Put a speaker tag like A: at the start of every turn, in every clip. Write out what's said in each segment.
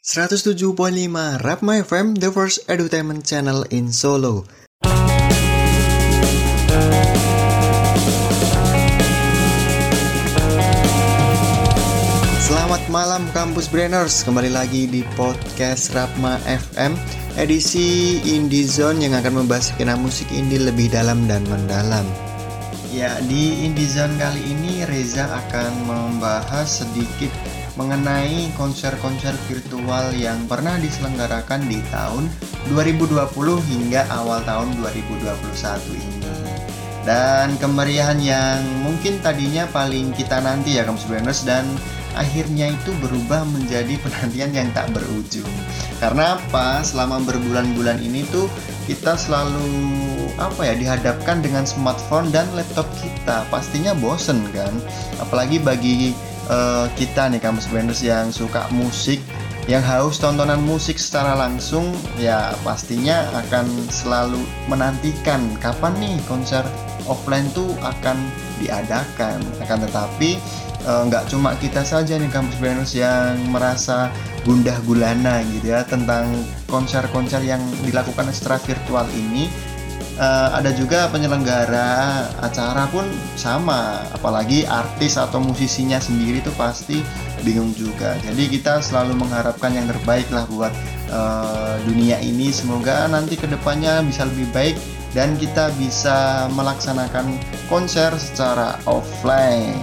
A: 107.5 Rapma FM, the first edutainment channel in Solo. Selamat malam Kampus Brainers, kembali lagi di podcast Rapma FM edisi Indie Zone yang akan membahas skena musik indie lebih dalam dan mendalam. Ya, di Indie Zone kali ini Reza akan membahas sedikit mengenai konser-konser virtual yang pernah diselenggarakan di tahun 2020 hingga awal tahun 2021 ini. Dan kemeriahan yang mungkin tadinya paling kita nanti ya Kampus Brainers dan akhirnya itu berubah menjadi penantian yang tak berujung. Karena apa? Selama berbulan-bulan ini tuh kita selalu apa ya dihadapkan dengan smartphone dan laptop kita. Pastinya bosen kan? Apalagi bagi uh, kita nih kampus banders yang suka musik yang haus tontonan musik secara langsung ya pastinya akan selalu menantikan kapan nih konser offline tuh akan diadakan. Akan tetapi Eh, nggak uh, cuma kita saja nih kampus Venus yang merasa gundah gulana gitu ya tentang konser-konser yang dilakukan secara virtual ini uh, ada juga penyelenggara acara pun sama apalagi artis atau musisinya sendiri tuh pasti bingung juga. Jadi kita selalu mengharapkan yang terbaik lah buat uh, dunia ini. Semoga nanti ke depannya bisa lebih baik dan kita bisa melaksanakan konser secara offline.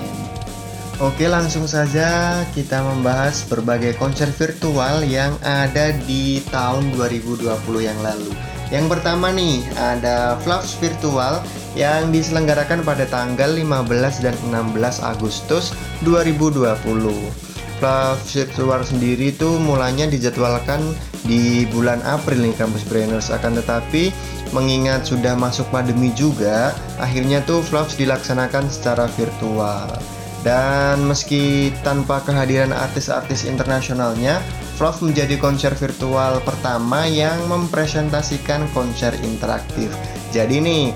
A: Oke langsung saja kita membahas berbagai konser virtual yang ada di tahun 2020 yang lalu Yang pertama nih ada Flaps Virtual yang diselenggarakan pada tanggal 15 dan 16 Agustus 2020 Flaps Virtual sendiri itu mulanya dijadwalkan di bulan April nih Kampus Brainers. Akan tetapi mengingat sudah masuk pandemi juga akhirnya tuh Flaps dilaksanakan secara virtual. Dan meski tanpa kehadiran artis-artis internasionalnya, Fluff menjadi konser virtual pertama yang mempresentasikan konser interaktif. Jadi nih,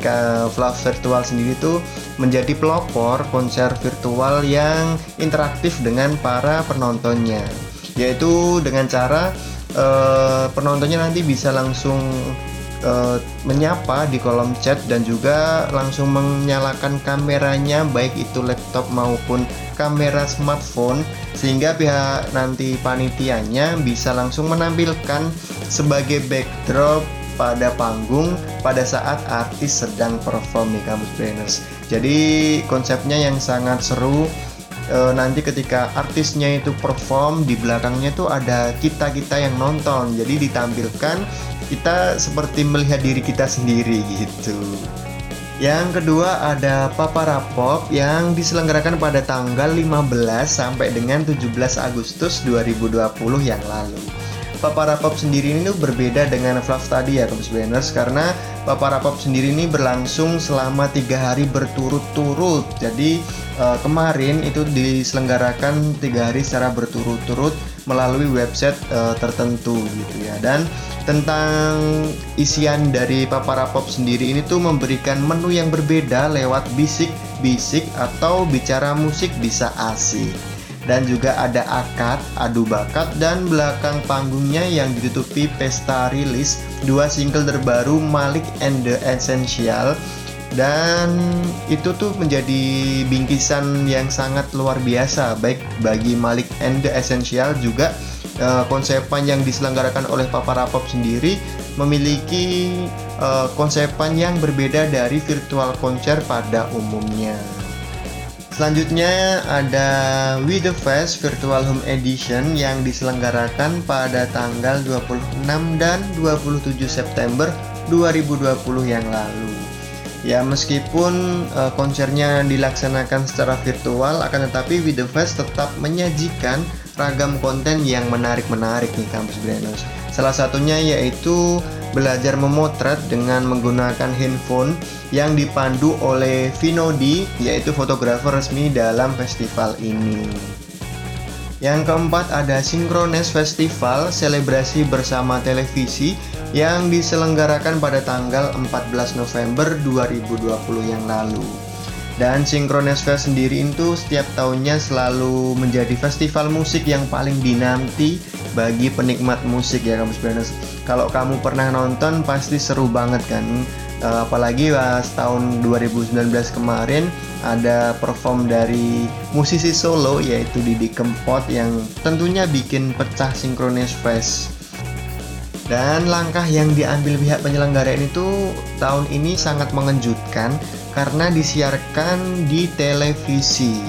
A: Fluff Virtual sendiri tuh menjadi pelopor konser virtual yang interaktif dengan para penontonnya. Yaitu dengan cara uh, penontonnya nanti bisa langsung uh, menyapa di kolom chat dan juga langsung menyalakan kameranya baik itu laptop maupun kamera smartphone sehingga pihak nanti panitianya bisa langsung menampilkan sebagai backdrop pada panggung pada saat artis sedang perform nih kampus brainers. Jadi konsepnya yang sangat seru e, nanti ketika artisnya itu perform di belakangnya tuh ada kita kita yang nonton jadi ditampilkan kita seperti melihat diri kita sendiri gitu. Yang kedua ada Papara Pop yang diselenggarakan pada tanggal 15 sampai dengan 17 Agustus 2020 yang lalu. Papara Pop sendiri ini berbeda dengan Fluff tadi ya Kampus Banners karena Papara Pop sendiri ini berlangsung selama tiga hari berturut-turut. Jadi uh, kemarin itu diselenggarakan tiga hari secara berturut-turut melalui website uh, tertentu gitu ya dan tentang isian dari Papara Pop sendiri ini tuh memberikan menu yang berbeda lewat bisik-bisik atau bicara musik bisa asik dan juga ada akad, adu bakat dan belakang panggungnya yang ditutupi pesta rilis dua single terbaru Malik and the Essential dan itu tuh menjadi bingkisan yang sangat luar biasa baik bagi Malik and the Essential juga uh, konsepan yang diselenggarakan oleh Papa Rapop sendiri memiliki uh, konsepan yang berbeda dari virtual konser pada umumnya. Selanjutnya ada We The Fest Virtual Home Edition yang diselenggarakan pada tanggal 26 dan 27 September 2020 yang lalu. Ya meskipun uh, konsernya dilaksanakan secara virtual akan tetapi With The Fest tetap menyajikan ragam konten yang menarik-menarik nih kampus Brainers. Salah satunya yaitu belajar memotret dengan menggunakan handphone yang dipandu oleh Vinodi yaitu fotografer resmi dalam festival ini. Yang keempat ada Synchronous Festival selebrasi bersama televisi yang diselenggarakan pada tanggal 14 November 2020 yang lalu. Dan Synchronous Fest sendiri itu setiap tahunnya selalu menjadi festival musik yang paling dinanti bagi penikmat musik ya kamu Brainers. Kalau kamu pernah nonton pasti seru banget kan. Uh, apalagi pas tahun 2019 kemarin ada perform dari musisi solo yaitu Didi Kempot yang tentunya bikin pecah Synchronous Fest. Dan langkah yang diambil pihak penyelenggara ini tuh tahun ini sangat mengejutkan karena disiarkan di televisi.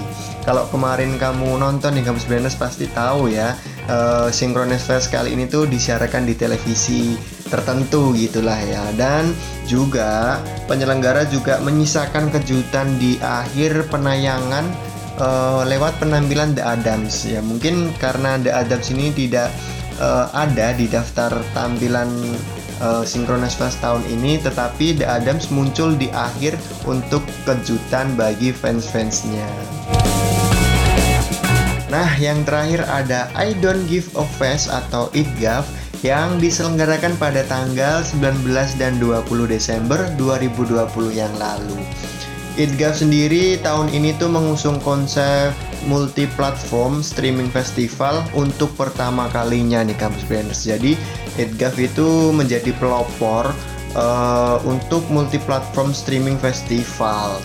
A: Kalau kemarin kamu nonton nih Kampus Branders pasti tahu ya uh, Synchronous Fest kali ini tuh disiarkan di televisi tertentu gitulah ya dan juga penyelenggara juga menyisakan kejutan di akhir penayangan uh, lewat penampilan The Adams ya mungkin karena The Adams ini tidak uh, ada di daftar tampilan uh, Synchronous Fest tahun ini tetapi The Adams muncul di akhir untuk kejutan bagi fans-fansnya. Nah, yang terakhir ada I Don't Give a Fest atau IDGAF yang diselenggarakan pada tanggal 19 dan 20 Desember 2020 yang lalu. IDGAF sendiri tahun ini tuh mengusung konsep multi platform streaming festival untuk pertama kalinya nih Campus Branders. Jadi IDGAF itu menjadi pelopor uh, untuk multi platform streaming festival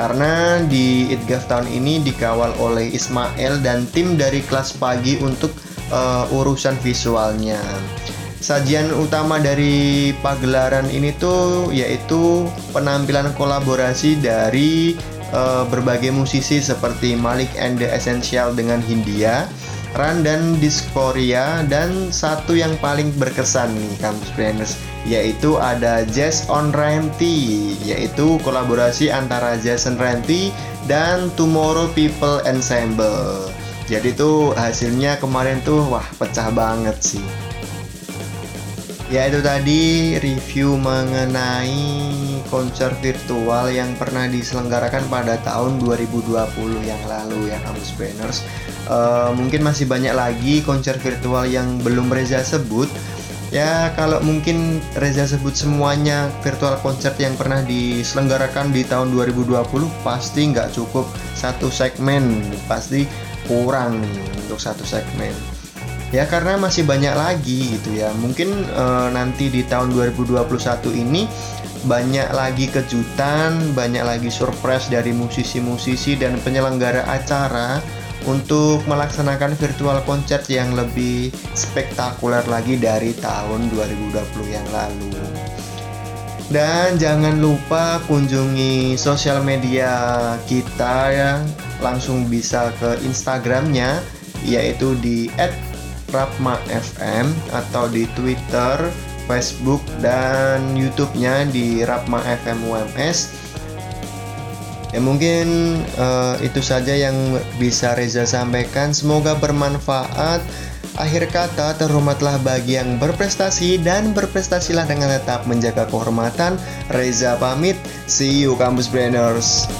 A: karena di IDGAF tahun ini dikawal oleh Ismail dan tim dari kelas pagi untuk uh, urusan visualnya. Sajian utama dari pagelaran ini tuh yaitu penampilan kolaborasi dari uh, berbagai musisi seperti Malik and the Essential dengan Hindia, Run dan Dysphoria dan satu yang paling berkesan nih Campus Planners yaitu ada Jazz on Renti yaitu kolaborasi antara Jason Renti dan Tomorrow People Ensemble. Jadi tuh hasilnya kemarin tuh wah pecah banget sih. Ya itu tadi review mengenai konser virtual yang pernah diselenggarakan pada tahun 2020 yang lalu ya kampus Banners. Uh, mungkin masih banyak lagi konser virtual yang belum Reza sebut. Ya kalau mungkin Reza sebut semuanya virtual konser yang pernah diselenggarakan di tahun 2020 pasti nggak cukup satu segmen, pasti kurang nih untuk satu segmen ya karena masih banyak lagi gitu ya mungkin e, nanti di tahun 2021 ini banyak lagi kejutan banyak lagi surprise dari musisi-musisi dan penyelenggara acara untuk melaksanakan virtual concert yang lebih spektakuler lagi dari tahun 2020 yang lalu. Dan jangan lupa kunjungi sosial media kita ya, langsung bisa ke Instagramnya yaitu di Rapma FM atau di Twitter, Facebook, dan YouTube-nya di Rapma FM UMS. Ya mungkin uh, itu saja yang bisa Reza sampaikan. Semoga bermanfaat. Akhir kata, terhormatlah bagi yang berprestasi dan berprestasilah dengan tetap menjaga kehormatan. Reza pamit. See you Kampus Brainers.